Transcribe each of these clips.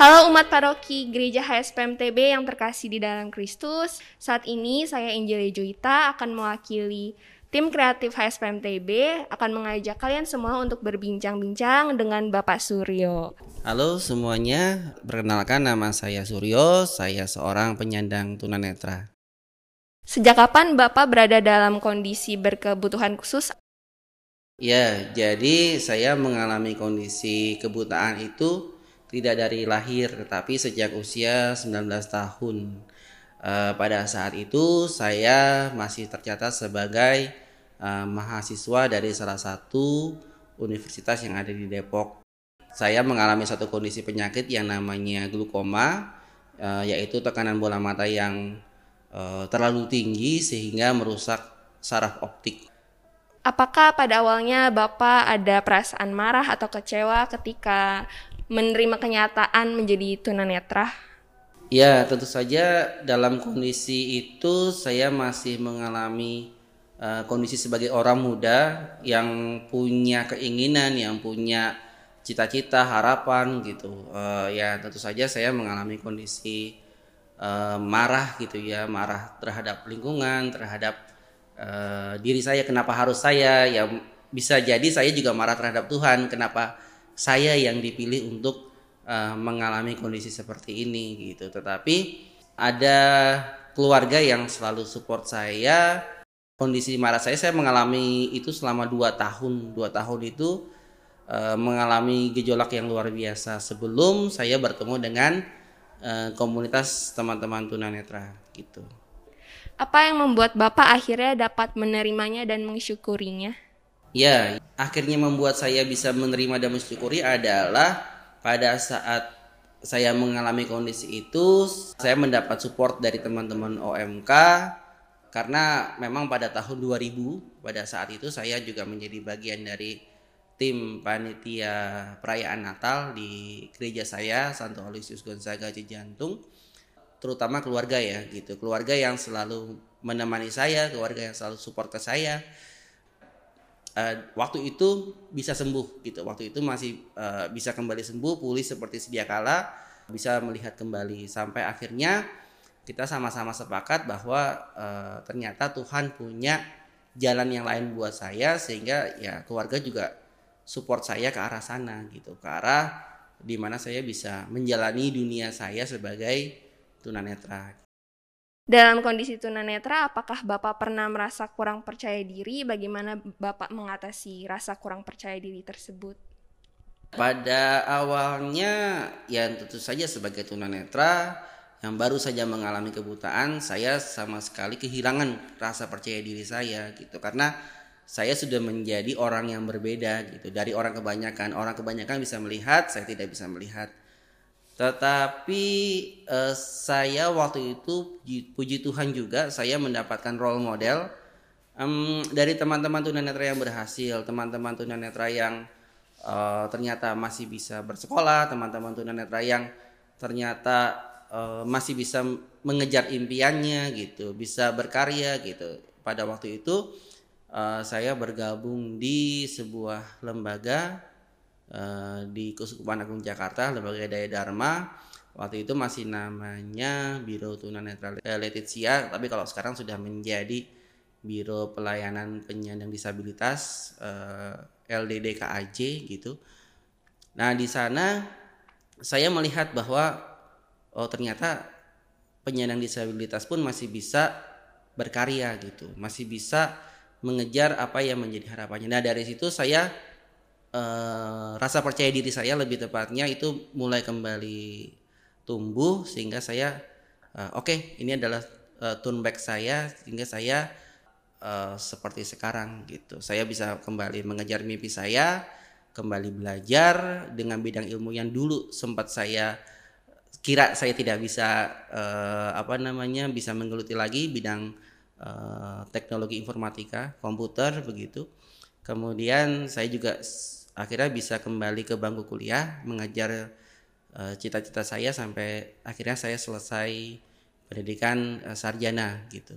Halo umat paroki Gereja HSPMTB yang terkasih di dalam Kristus. Saat ini saya Injili Juita akan mewakili tim kreatif HSPMTB akan mengajak kalian semua untuk berbincang-bincang dengan Bapak Suryo. Halo semuanya, perkenalkan nama saya Suryo, saya seorang penyandang tunanetra. Sejak kapan Bapak berada dalam kondisi berkebutuhan khusus? Ya, jadi saya mengalami kondisi kebutaan itu tidak dari lahir tetapi sejak usia 19 tahun. Uh, pada saat itu saya masih tercatat sebagai uh, mahasiswa dari salah satu universitas yang ada di Depok. Saya mengalami satu kondisi penyakit yang namanya glukoma, uh, yaitu tekanan bola mata yang uh, terlalu tinggi sehingga merusak saraf optik. Apakah pada awalnya Bapak ada perasaan marah atau kecewa ketika menerima kenyataan menjadi tunanetra? Ya, tentu saja dalam kondisi itu saya masih mengalami uh, kondisi sebagai orang muda yang punya keinginan, yang punya cita-cita, harapan gitu. Uh, ya, tentu saja saya mengalami kondisi uh, marah gitu ya, marah terhadap lingkungan, terhadap uh, diri saya kenapa harus saya ya bisa jadi saya juga marah terhadap Tuhan kenapa saya yang dipilih untuk uh, mengalami kondisi seperti ini gitu. Tetapi ada keluarga yang selalu support saya. Kondisi marah saya saya mengalami itu selama dua tahun. Dua tahun itu uh, mengalami gejolak yang luar biasa sebelum saya bertemu dengan uh, komunitas teman-teman tunanetra gitu. Apa yang membuat Bapak akhirnya dapat menerimanya dan mensyukurinya? Ya, akhirnya membuat saya bisa menerima dan mensyukuri adalah pada saat saya mengalami kondisi itu, saya mendapat support dari teman-teman OMK karena memang pada tahun 2000 pada saat itu saya juga menjadi bagian dari tim panitia perayaan Natal di gereja saya Santo Aloysius Gonzaga Cijantung terutama keluarga ya gitu. Keluarga yang selalu menemani saya keluarga yang selalu support ke saya uh, waktu itu bisa sembuh gitu. Waktu itu masih uh, bisa kembali sembuh pulih seperti sedia kala bisa melihat kembali. Sampai akhirnya kita sama-sama sepakat bahwa uh, ternyata Tuhan punya jalan yang lain buat saya sehingga ya keluarga juga support saya ke arah sana gitu. Ke arah di mana saya bisa menjalani dunia saya sebagai tunanetra dalam kondisi tunanetra, apakah Bapak pernah merasa kurang percaya diri? Bagaimana Bapak mengatasi rasa kurang percaya diri tersebut? Pada awalnya, ya tentu saja sebagai tunanetra yang baru saja mengalami kebutaan, saya sama sekali kehilangan rasa percaya diri saya gitu. Karena saya sudah menjadi orang yang berbeda gitu dari orang kebanyakan. Orang kebanyakan bisa melihat, saya tidak bisa melihat tetapi uh, saya waktu itu puji Tuhan juga saya mendapatkan role model um, dari teman-teman tunanetra yang berhasil, teman-teman tunanetra yang uh, ternyata masih bisa bersekolah, teman-teman tunanetra yang ternyata uh, masih bisa mengejar impiannya gitu, bisa berkarya gitu. Pada waktu itu uh, saya bergabung di sebuah lembaga Eh, di Kuskupan Agung Jakarta lembaga daya Dharma waktu itu masih namanya Biro Tunanetra Leticia tapi kalau sekarang sudah menjadi Biro Pelayanan Penyandang Disabilitas eh, LDDKAJ gitu. Nah, di sana saya melihat bahwa oh ternyata penyandang disabilitas pun masih bisa berkarya gitu, masih bisa mengejar apa yang menjadi harapannya. Nah, dari situ saya uh, rasa percaya diri saya lebih tepatnya itu mulai kembali tumbuh sehingga saya uh, oke okay, ini adalah uh, tune back saya sehingga saya uh, seperti sekarang gitu. Saya bisa kembali mengejar mimpi saya kembali belajar dengan bidang ilmu yang dulu sempat saya kira saya tidak bisa uh, apa namanya bisa menggeluti lagi bidang uh, teknologi informatika komputer begitu. Kemudian saya juga akhirnya bisa kembali ke bangku kuliah mengajar eh, cita-cita uh, saya sampai akhirnya saya selesai pendidikan uh, sarjana gitu.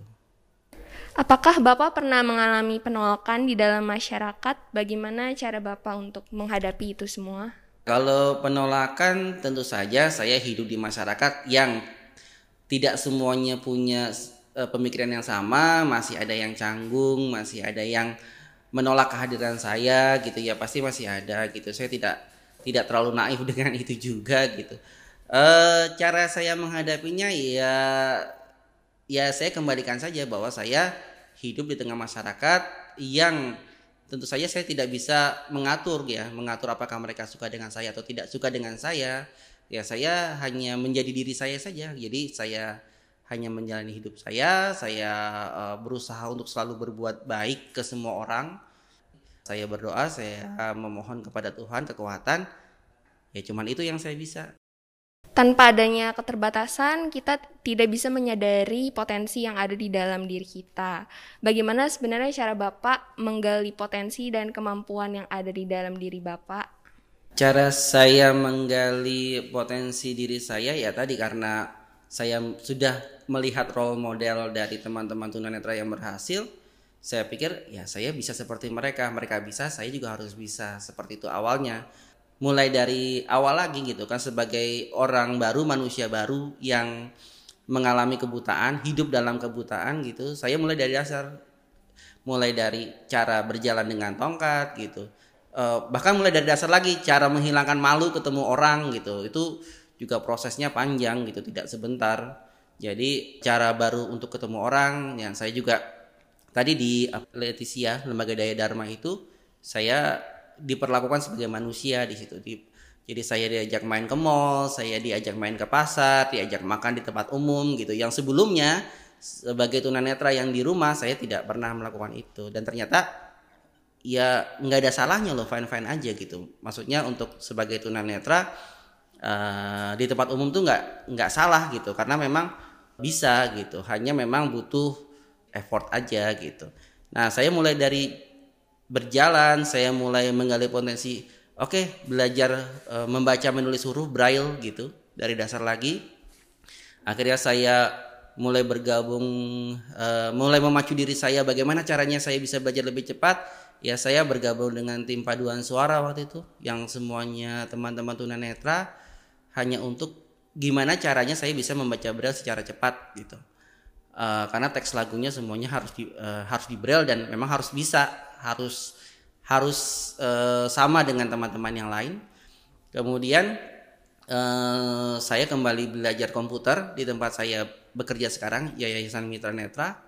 Apakah Bapak pernah mengalami penolakan di dalam masyarakat? Bagaimana cara Bapak untuk menghadapi itu semua? Kalau penolakan tentu saja saya hidup di masyarakat yang tidak semuanya punya uh, pemikiran yang sama, masih ada yang canggung, masih ada yang menolak kehadiran saya gitu ya, pasti masih ada gitu. Saya tidak tidak terlalu naif dengan itu juga gitu. Uh, cara saya menghadapinya ya ya saya kembalikan saja bahwa saya hidup di tengah masyarakat yang tentu saja saya tidak bisa mengatur ya mengatur apakah mereka suka dengan saya atau tidak suka dengan saya ya saya hanya menjadi diri saya saja jadi saya hanya menjalani hidup saya saya uh, berusaha untuk selalu berbuat baik ke semua orang saya berdoa saya memohon kepada Tuhan kekuatan ya cuman itu yang saya bisa tanpa adanya keterbatasan, kita tidak bisa menyadari potensi yang ada di dalam diri kita. Bagaimana sebenarnya cara Bapak menggali potensi dan kemampuan yang ada di dalam diri Bapak? Cara saya menggali potensi diri saya ya tadi karena saya sudah melihat role model dari teman-teman tunanetra yang berhasil, saya pikir ya saya bisa seperti mereka, mereka bisa, saya juga harus bisa seperti itu awalnya. Mulai dari awal lagi gitu kan sebagai orang baru manusia baru yang mengalami kebutaan hidup dalam kebutaan gitu saya mulai dari dasar. Mulai dari cara berjalan dengan tongkat gitu. Uh, bahkan mulai dari dasar lagi cara menghilangkan malu ketemu orang gitu. Itu juga prosesnya panjang gitu tidak sebentar jadi cara baru untuk ketemu orang yang saya juga tadi di Leticia lembaga daya dharma itu saya diperlakukan sebagai manusia di situ. Di, jadi saya diajak main ke mall, saya diajak main ke pasar, diajak makan di tempat umum gitu. Yang sebelumnya sebagai tunanetra yang di rumah saya tidak pernah melakukan itu dan ternyata ya nggak ada salahnya loh fine fine aja gitu. Maksudnya untuk sebagai tunanetra uh, di tempat umum tuh nggak nggak salah gitu karena memang bisa gitu. Hanya memang butuh effort aja gitu. Nah saya mulai dari berjalan saya mulai menggali potensi oke okay, belajar e, membaca menulis huruf braille gitu dari dasar lagi akhirnya saya mulai bergabung e, mulai memacu diri saya bagaimana caranya saya bisa belajar lebih cepat ya saya bergabung dengan tim paduan suara waktu itu yang semuanya teman-teman tunanetra hanya untuk gimana caranya saya bisa membaca braille secara cepat gitu uh, karena teks lagunya semuanya harus di uh, harus di braille dan memang harus bisa harus harus uh, sama dengan teman-teman yang lain. Kemudian uh, saya kembali belajar komputer di tempat saya bekerja sekarang Yayasan Mitra Netra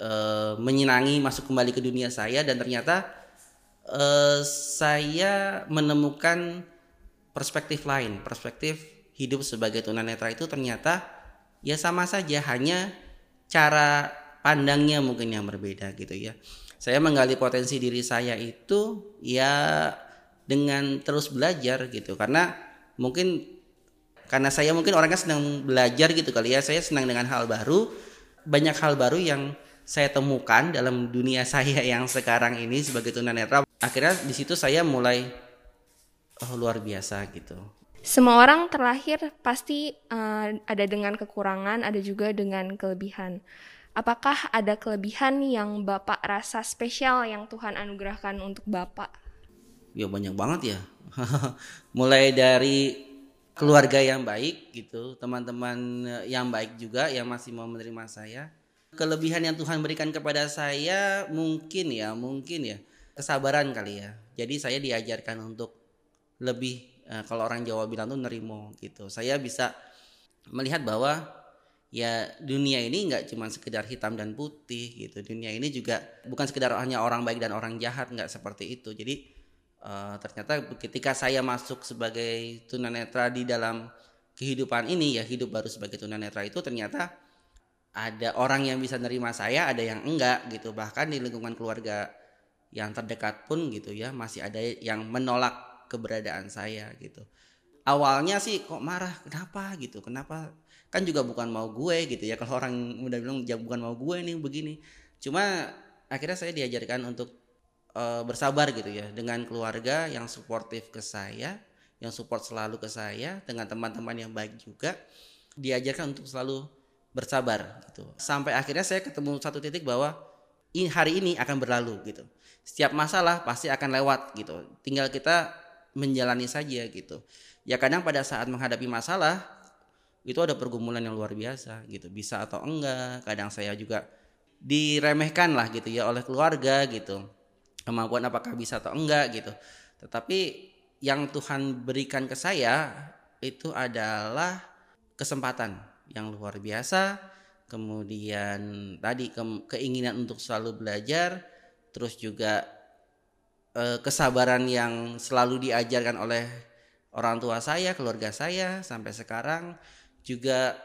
uh, menyenangi masuk kembali ke dunia saya dan ternyata uh, saya menemukan perspektif lain, perspektif hidup sebagai tunanetra itu ternyata ya sama saja hanya cara pandangnya mungkin yang berbeda gitu ya. Saya menggali potensi diri saya itu ya dengan terus belajar gitu karena mungkin karena saya mungkin orangnya senang belajar gitu kali ya. Saya senang dengan hal baru banyak hal baru yang saya temukan dalam dunia saya yang sekarang ini sebagai tunanetra. Akhirnya di situ saya mulai oh luar biasa gitu semua orang terlahir pasti uh, ada dengan kekurangan ada juga dengan kelebihan apakah ada kelebihan yang Bapak rasa spesial yang Tuhan anugerahkan untuk Bapak? Ya banyak banget ya. Mulai dari keluarga yang baik gitu, teman-teman yang baik juga yang masih mau menerima saya. Kelebihan yang Tuhan berikan kepada saya mungkin ya, mungkin ya kesabaran kali ya. Jadi saya diajarkan untuk lebih eh, kalau orang Jawa bilang tuh nerimo gitu. Saya bisa melihat bahwa ya dunia ini nggak cuma sekedar hitam dan putih gitu. Dunia ini juga bukan sekedar hanya orang baik dan orang jahat nggak seperti itu. Jadi uh, ternyata ketika saya masuk sebagai tunanetra di dalam kehidupan ini ya hidup baru sebagai tunanetra itu ternyata ada orang yang bisa nerima saya ada yang enggak gitu. Bahkan di lingkungan keluarga yang terdekat pun gitu ya masih ada yang menolak keberadaan saya gitu. Awalnya sih kok marah? Kenapa? Gitu. Kenapa? Kan juga bukan mau gue gitu ya. Kalau orang udah bilang ya bukan mau gue nih begini. Cuma akhirnya saya diajarkan untuk uh, bersabar gitu ya dengan keluarga yang suportif ke saya yang support selalu ke saya dengan teman-teman yang baik juga diajarkan untuk selalu bersabar gitu. Sampai akhirnya saya ketemu satu titik bahwa hari ini akan berlalu gitu. Setiap masalah pasti akan lewat gitu. Tinggal kita menjalani saja gitu. Ya kadang pada saat menghadapi masalah itu ada pergumulan yang luar biasa gitu. Bisa atau enggak kadang saya juga diremehkan lah gitu ya oleh keluarga gitu. Kemampuan apakah bisa atau enggak gitu. Tetapi yang Tuhan berikan ke saya itu adalah kesempatan yang luar biasa. Kemudian tadi ke, keinginan untuk selalu belajar terus juga eh, kesabaran yang selalu diajarkan oleh orang tua saya keluarga saya sampai sekarang juga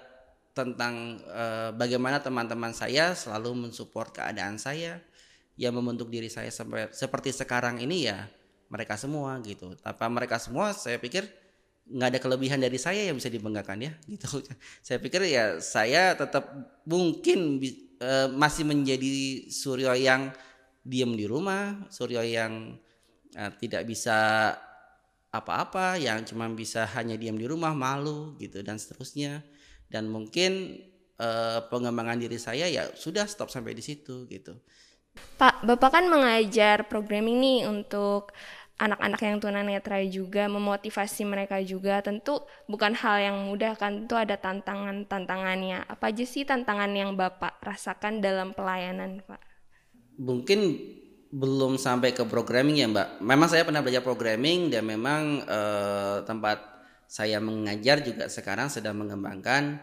tentang eh, bagaimana teman-teman saya selalu mensupport keadaan saya yang membentuk diri saya sampai seperti sekarang ini ya mereka semua gitu. Tanpa mereka semua saya pikir nggak ada kelebihan dari saya yang bisa dibanggakan ya gitu. Saya pikir ya saya tetap mungkin uh, masih menjadi Suryo yang diem di rumah, Suryo yang uh, tidak bisa apa-apa, yang cuma bisa hanya diam di rumah, malu gitu dan seterusnya. Dan mungkin uh, pengembangan diri saya ya sudah stop sampai di situ gitu. Pak, Bapak kan mengajar programming nih untuk anak-anak yang tunanetra juga memotivasi mereka juga tentu bukan hal yang mudah kan tentu ada tantangan-tantangannya apa aja sih tantangan yang Bapak rasakan dalam pelayanan Pak mungkin belum sampai ke programming ya Mbak. Memang saya pernah belajar programming dan memang eh, tempat saya mengajar juga sekarang sedang mengembangkan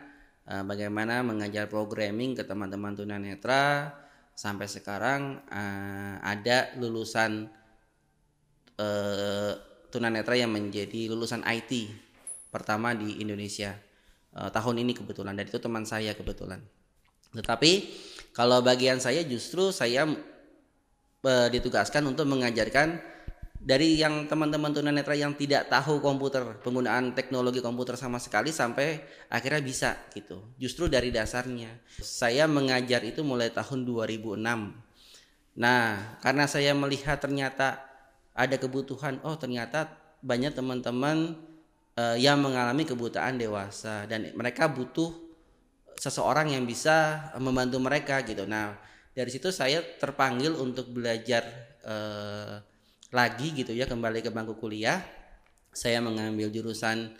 eh, bagaimana mengajar programming ke teman-teman tunanetra. Sampai sekarang eh, ada lulusan uh, tunanetra yang menjadi lulusan IT pertama di Indonesia uh, tahun ini kebetulan. Dan itu teman saya kebetulan. Tetapi kalau bagian saya justru saya uh, ditugaskan untuk mengajarkan dari yang teman-teman tunanetra yang tidak tahu komputer penggunaan teknologi komputer sama sekali sampai akhirnya bisa gitu. Justru dari dasarnya. Saya mengajar itu mulai tahun 2006 nah karena saya melihat ternyata ada kebutuhan oh ternyata banyak teman-teman uh, yang mengalami kebutaan dewasa dan mereka butuh seseorang yang bisa membantu mereka gitu. Nah dari situ saya terpanggil untuk belajar uh, lagi gitu ya kembali ke bangku kuliah. Saya mengambil jurusan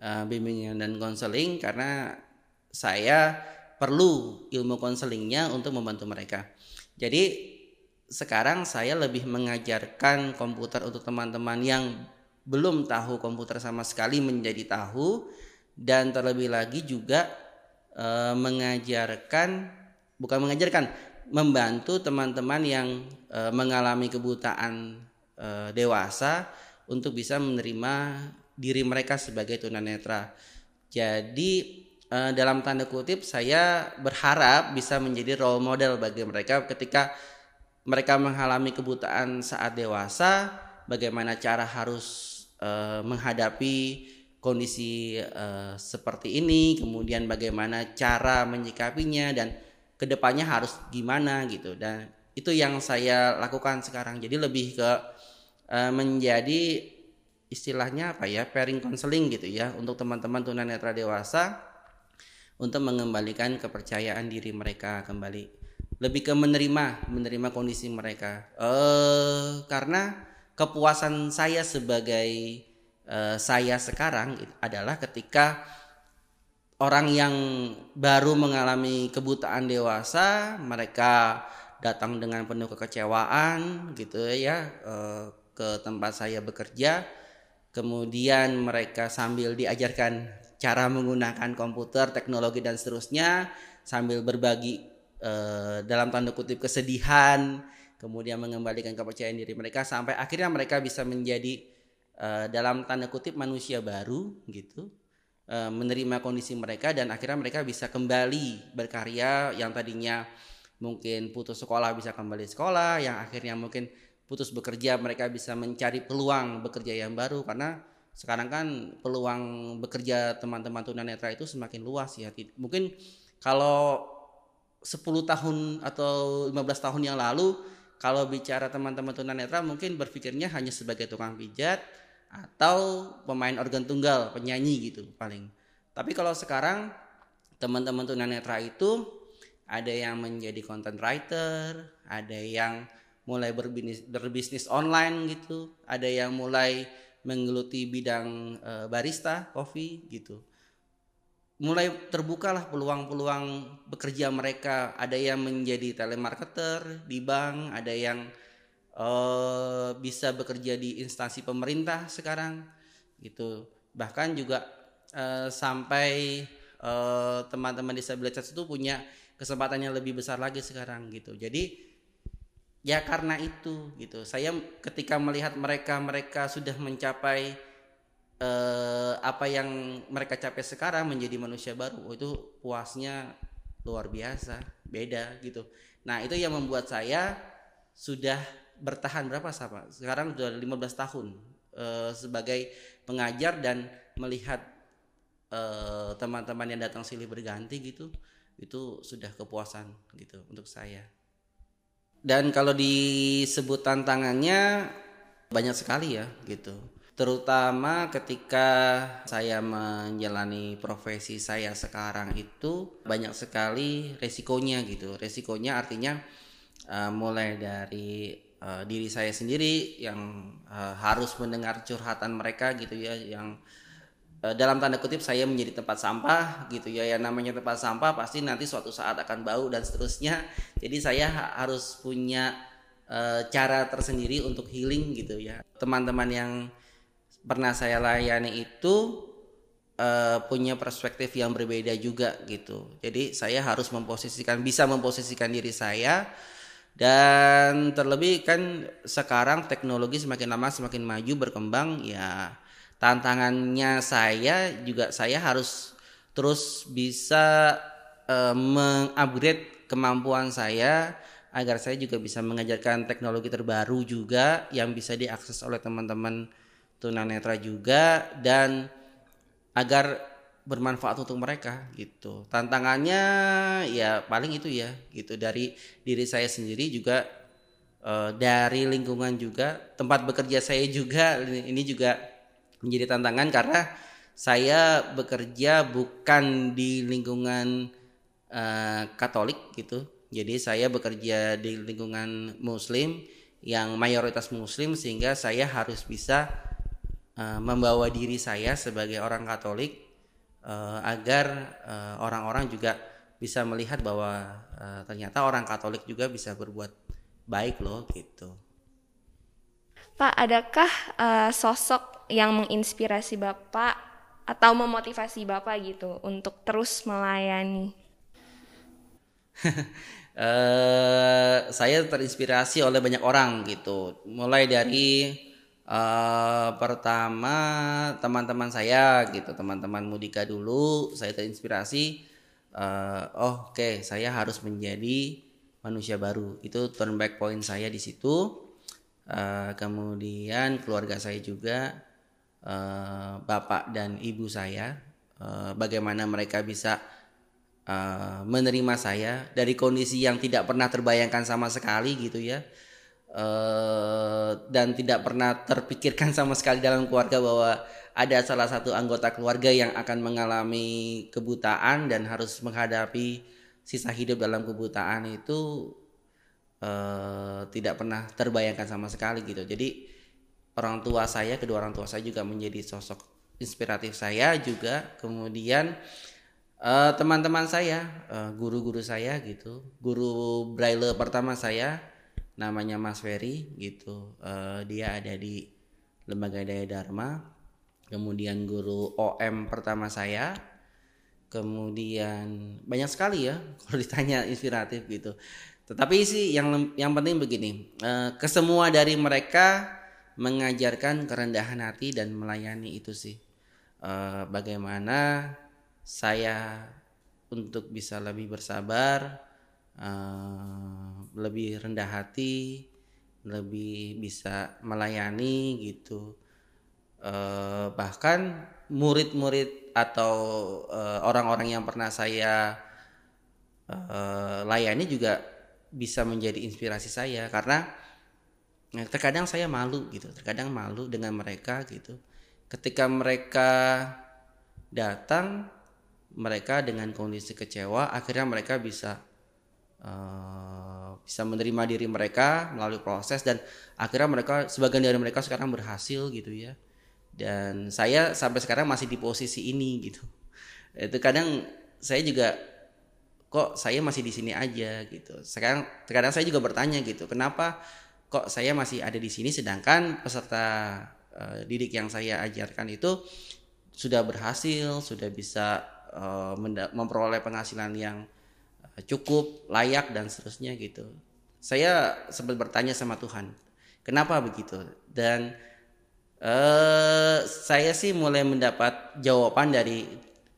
uh, bimbingan dan konseling karena saya perlu ilmu konselingnya untuk membantu mereka. Jadi sekarang saya lebih mengajarkan komputer untuk teman-teman yang belum tahu komputer sama sekali menjadi tahu dan terlebih lagi juga e, mengajarkan bukan mengajarkan membantu teman-teman yang e, mengalami kebutaan e, dewasa untuk bisa menerima diri mereka sebagai tunanetra. Jadi e, dalam tanda kutip saya berharap bisa menjadi role model bagi mereka ketika mereka mengalami kebutaan saat dewasa, bagaimana cara harus uh, menghadapi kondisi uh, seperti ini, kemudian bagaimana cara menyikapinya dan ke depannya harus gimana gitu. Dan itu yang saya lakukan sekarang. Jadi lebih ke uh, menjadi istilahnya apa ya pairing counseling gitu ya untuk teman-teman tunanetra dewasa untuk mengembalikan kepercayaan diri mereka kembali lebih ke menerima menerima kondisi mereka uh, karena kepuasan saya sebagai uh, saya sekarang adalah ketika orang yang baru mengalami kebutaan dewasa mereka datang dengan penuh kekecewaan gitu ya uh, ke tempat saya bekerja. Kemudian mereka sambil diajarkan cara menggunakan komputer teknologi dan seterusnya sambil berbagi uh, dalam tanda kutip kesedihan, kemudian mengembalikan kepercayaan diri mereka sampai akhirnya mereka bisa menjadi uh, dalam tanda kutip manusia baru gitu. Uh, menerima kondisi mereka dan akhirnya mereka bisa kembali berkarya yang tadinya mungkin putus sekolah bisa kembali sekolah, yang akhirnya mungkin putus bekerja mereka bisa mencari peluang bekerja yang baru karena sekarang kan peluang bekerja teman-teman tunanetra itu semakin luas ya. Mungkin kalau 10 tahun atau 15 tahun yang lalu kalau bicara teman-teman tunanetra mungkin berpikirnya hanya sebagai tukang pijat atau pemain organ tunggal, penyanyi gitu paling. Tapi kalau sekarang teman-teman tunanetra itu ada yang menjadi content writer, ada yang mulai berbisnis, berbisnis online gitu, ada yang mulai menggeluti bidang uh, barista kopi gitu mulai terbukalah peluang-peluang bekerja mereka ada yang menjadi telemarketer di bank ada yang uh, bisa bekerja di instansi pemerintah sekarang gitu. Bahkan juga uh, sampai teman-teman uh, disabilitas itu punya kesempatan yang lebih besar lagi sekarang gitu. Jadi ya karena itu gitu. Saya ketika melihat mereka mereka sudah mencapai eh, apa yang mereka capai sekarang menjadi manusia baru oh, itu puasnya luar biasa beda gitu. Nah itu yang membuat saya sudah bertahan berapa sama sekarang sudah 15 tahun eh, sebagai pengajar dan melihat eh, teman-teman yang datang silih berganti gitu itu sudah kepuasan gitu untuk saya. Dan kalau disebut tantangannya banyak sekali ya gitu. Terutama ketika saya menjalani profesi saya sekarang itu banyak sekali resikonya gitu. Resikonya artinya uh, mulai dari uh, diri saya sendiri yang uh, harus mendengar curhatan mereka gitu ya yang uh, dalam tanda kutip saya menjadi tempat sampah gitu ya. Yang namanya tempat sampah pasti nanti suatu saat akan bau dan seterusnya. Jadi saya harus punya uh, cara tersendiri untuk healing gitu ya. Teman-teman yang pernah saya layani itu uh, punya perspektif yang berbeda juga gitu. Jadi saya harus memposisikan bisa memposisikan diri saya dan terlebih kan sekarang teknologi semakin lama semakin maju berkembang ya tantangannya saya juga saya harus terus bisa uh, mengupgrade kemampuan saya agar saya juga bisa mengajarkan teknologi terbaru juga yang bisa diakses oleh teman-teman tunanetra juga dan agar bermanfaat untuk mereka gitu. Tantangannya ya paling itu ya gitu dari diri saya sendiri juga e, dari lingkungan juga tempat bekerja saya juga ini juga menjadi tantangan karena saya bekerja bukan di lingkungan e, Katolik gitu. Jadi saya bekerja di lingkungan Muslim yang mayoritas Muslim sehingga saya harus bisa uh, membawa diri saya sebagai orang Katolik uh, agar uh, orang-orang juga bisa melihat bahwa uh, ternyata orang Katolik juga bisa berbuat baik loh gitu. Pak, adakah uh, sosok yang menginspirasi Bapak atau memotivasi Bapak gitu untuk terus melayani? uh, saya terinspirasi oleh banyak orang gitu, mulai dari Uh, pertama teman-teman saya gitu teman-teman Mudika dulu saya terinspirasi uh, oh oke okay, saya harus menjadi manusia baru. Itu turn back point saya di situ. Uh, kemudian keluarga saya juga uh, bapak dan ibu saya uh, bagaimana mereka bisa uh, menerima saya dari kondisi yang tidak pernah terbayangkan sama sekali gitu ya uh, dan tidak pernah terpikirkan sama sekali dalam keluarga bahwa ada salah satu anggota keluarga yang akan mengalami kebutaan dan harus menghadapi sisa hidup dalam kebutaan itu uh, tidak pernah terbayangkan sama sekali gitu. Jadi orang tua saya, kedua orang tua saya juga menjadi sosok inspiratif saya juga. Kemudian teman-teman uh, saya, guru-guru uh, saya gitu, guru braille pertama saya namanya Mas Ferry gitu. Uh, dia ada di lembaga daya dharma. Kemudian guru OM pertama saya. Kemudian banyak sekali ya kalau ditanya inspiratif gitu. Tetapi sih yang yang penting begini uh, kesemua dari mereka mengajarkan kerendahan hati dan melayani itu sih. Uh, bagaimana saya untuk bisa lebih bersabar uh, lebih rendah hati, lebih bisa melayani gitu. Uh, bahkan murid-murid atau uh, orang-orang yang pernah saya uh, layani juga bisa menjadi inspirasi saya karena terkadang saya malu gitu, terkadang malu dengan mereka gitu. Ketika mereka datang mereka dengan kondisi kecewa akhirnya mereka bisa uh, bisa menerima diri mereka melalui proses dan akhirnya mereka sebagian dari mereka sekarang berhasil gitu ya. Dan saya sampai sekarang masih di posisi ini gitu. Itu kadang saya juga kok saya masih di sini aja? gitu. Sekarang terkadang saya juga bertanya gitu kenapa kok saya masih ada di sini sedangkan peserta uh, didik yang saya ajarkan itu sudah berhasil sudah bisa uh, memperoleh penghasilan yang cukup layak dan seterusnya gitu saya sempat bertanya sama Tuhan kenapa begitu dan uh, saya sih mulai mendapat jawaban dari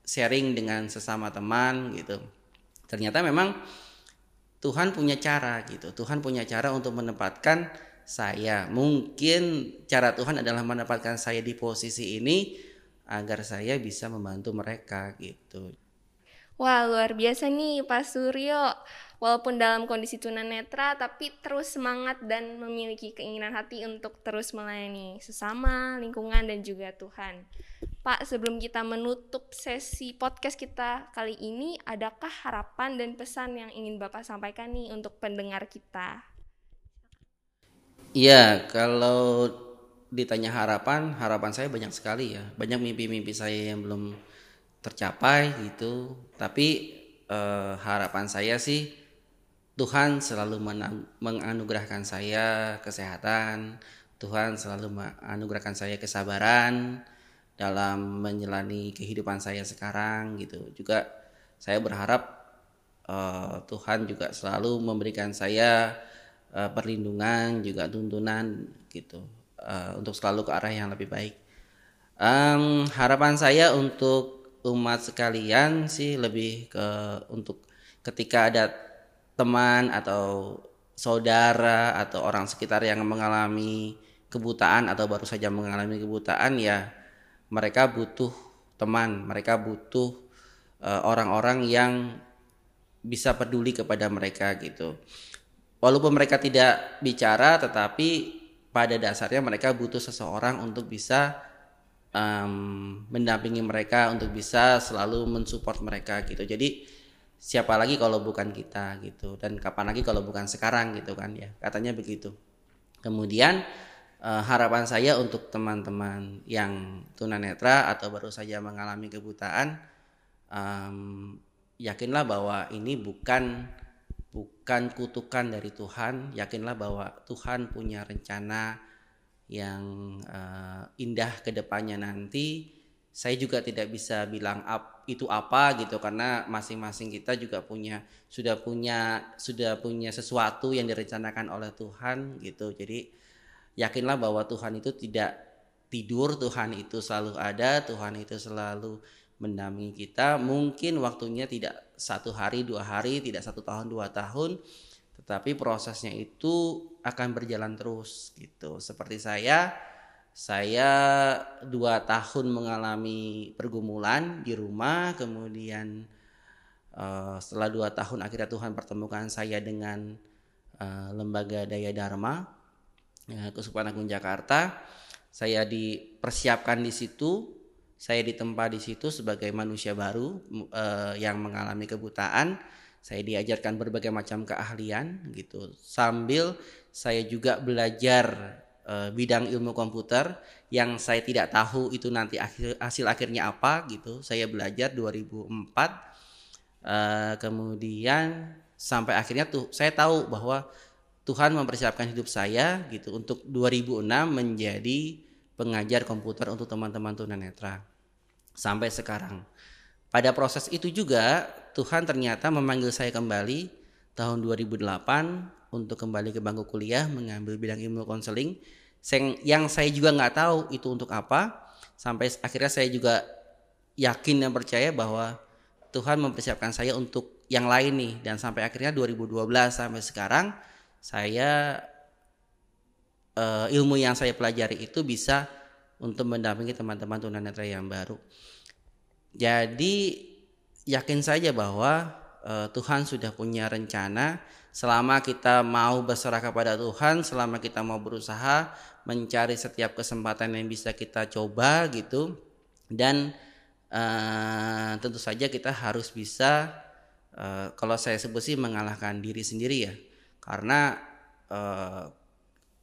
sharing dengan sesama teman gitu ternyata memang Tuhan punya cara gitu. Tuhan punya cara untuk menempatkan saya. Mungkin cara Tuhan adalah menempatkan saya di posisi ini agar saya bisa membantu mereka gitu. Wah luar biasa nih Pak Suryo Walaupun dalam kondisi tunanetra Tapi terus semangat dan memiliki keinginan hati Untuk terus melayani sesama, lingkungan dan juga Tuhan Pak, sebelum kita menutup sesi podcast kita kali ini, adakah harapan dan pesan yang ingin Bapak sampaikan nih untuk pendengar kita? Iya, kalau ditanya harapan, harapan saya banyak sekali ya. Banyak mimpi-mimpi saya yang belum tercapai gitu. Tapi eh, harapan saya sih Tuhan selalu menganugerahkan saya kesehatan, Tuhan selalu menganugerahkan saya kesabaran, dalam menjalani kehidupan saya sekarang gitu. Juga saya berharap uh, Tuhan juga selalu memberikan saya uh, perlindungan juga tuntunan gitu uh, untuk selalu ke arah yang lebih baik. Um, harapan saya untuk umat sekalian sih lebih ke untuk ketika ada teman atau saudara atau orang sekitar yang mengalami kebutaan atau baru saja mengalami kebutaan ya mereka butuh teman, mereka butuh eh, orang-orang uh, yang bisa peduli kepada mereka gitu. Walaupun mereka tidak bicara, tetapi pada dasarnya mereka butuh seseorang untuk bisa um, mendampingi mereka, untuk bisa selalu mensupport mereka gitu. Jadi siapa lagi kalau bukan kita gitu, dan kapan lagi kalau bukan sekarang gitu kan ya, katanya begitu. Kemudian uh, harapan saya untuk teman-teman yang tunanetra atau baru saja mengalami kebutaan um, yakinlah bahwa ini bukan bukan kutukan dari Tuhan yakinlah bahwa Tuhan punya rencana yang uh, indah ke depannya nanti saya juga tidak bisa bilang up, itu apa gitu karena masing-masing kita juga punya sudah punya sudah punya sesuatu yang direncanakan oleh Tuhan gitu jadi yakinlah bahwa Tuhan itu tidak tidur, Tuhan itu selalu ada, Tuhan itu selalu mendampingi kita. Mungkin waktunya tidak satu hari, dua hari, tidak satu tahun, dua tahun, tetapi prosesnya itu akan berjalan terus gitu. Seperti saya, saya dua tahun mengalami pergumulan di rumah, kemudian uh, setelah dua tahun akhirnya Tuhan pertemukan saya dengan uh, lembaga Daya Dharma ya, Kesukupan Agung Jakarta. Saya dipersiapkan di situ, saya ditempa di situ sebagai manusia baru eh, yang mengalami kebutaan. Saya diajarkan berbagai macam keahlian gitu. Sambil saya juga belajar eh, bidang ilmu komputer yang saya tidak tahu itu nanti akhir, hasil akhirnya apa gitu. Saya belajar 2004 Uh, kemudian sampai akhirnya tuh saya tahu bahwa Tuhan mempersiapkan hidup saya gitu untuk 2006 menjadi pengajar komputer untuk teman-teman tunanetra sampai sekarang. Pada proses itu juga Tuhan ternyata memanggil saya kembali tahun 2008 untuk kembali ke bangku kuliah mengambil bidang ilmu konseling. Yang saya juga nggak tahu itu untuk apa. Sampai akhirnya saya juga yakin dan percaya bahwa Tuhan mempersiapkan saya untuk yang lain nih. Dan sampai akhirnya 2012 sampai sekarang saya uh, ilmu yang saya pelajari itu bisa untuk mendampingi teman-teman tunanetra yang baru. Jadi yakin saja bahwa uh, Tuhan sudah punya rencana. Selama kita mau berserah kepada Tuhan, selama kita mau berusaha mencari setiap kesempatan yang bisa kita coba gitu dan uh, tentu saja kita harus bisa uh, kalau saya sebut sih mengalahkan diri sendiri ya. Karena uh,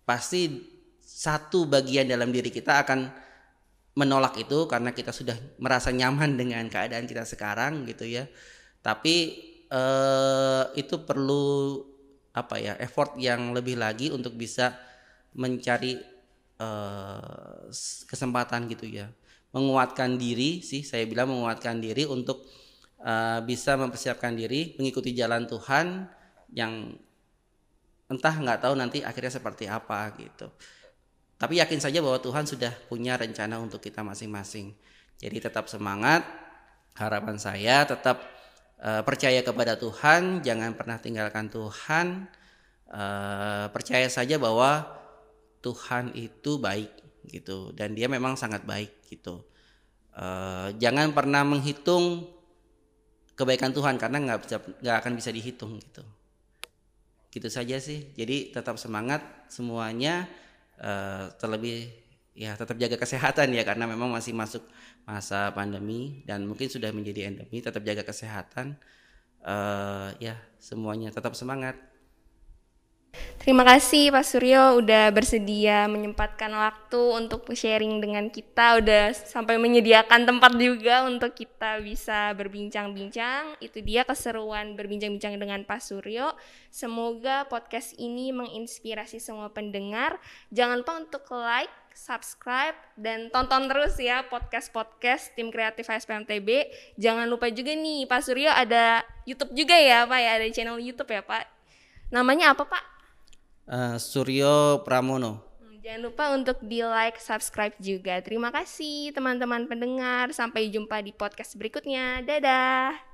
pasti satu bagian dalam diri kita akan menolak itu karena kita sudah merasa nyaman dengan keadaan kita sekarang gitu ya. Tapi eh, itu perlu apa ya effort yang lebih lagi untuk bisa mencari eh, kesempatan gitu ya. Menguatkan diri sih saya bilang menguatkan diri untuk eh, bisa mempersiapkan diri mengikuti jalan Tuhan yang entah nggak tahu nanti akhirnya seperti apa gitu. Tapi yakin saja bahwa Tuhan sudah punya rencana untuk kita masing-masing. Jadi tetap semangat. Harapan saya tetap uh, percaya kepada Tuhan, jangan pernah tinggalkan Tuhan. Uh, percaya saja bahwa Tuhan itu baik gitu dan dia memang sangat baik gitu. Uh, jangan pernah menghitung kebaikan Tuhan karena nggak nggak akan bisa dihitung gitu. Gitu saja sih. Jadi tetap semangat semuanya uh, terlebih ya tetap jaga kesehatan ya karena memang masih masuk masa pandemi dan mungkin sudah menjadi endemi tetap jaga kesehatan uh, ya semuanya tetap semangat Terima kasih Pak Suryo udah bersedia menyempatkan waktu untuk sharing dengan kita, udah sampai menyediakan tempat juga untuk kita bisa berbincang-bincang. Itu dia keseruan berbincang-bincang dengan Pak Suryo. Semoga podcast ini menginspirasi semua pendengar. Jangan lupa untuk like, subscribe, dan tonton terus ya podcast-podcast tim kreatif HSPMTB. Jangan lupa juga nih Pak Suryo ada YouTube juga ya Pak ya, ada channel YouTube ya Pak. Namanya apa Pak? Uh, Suryo Pramono. Hmm, jangan lupa untuk di like, subscribe juga. Terima kasih teman-teman pendengar. Sampai jumpa di podcast berikutnya. Dadah.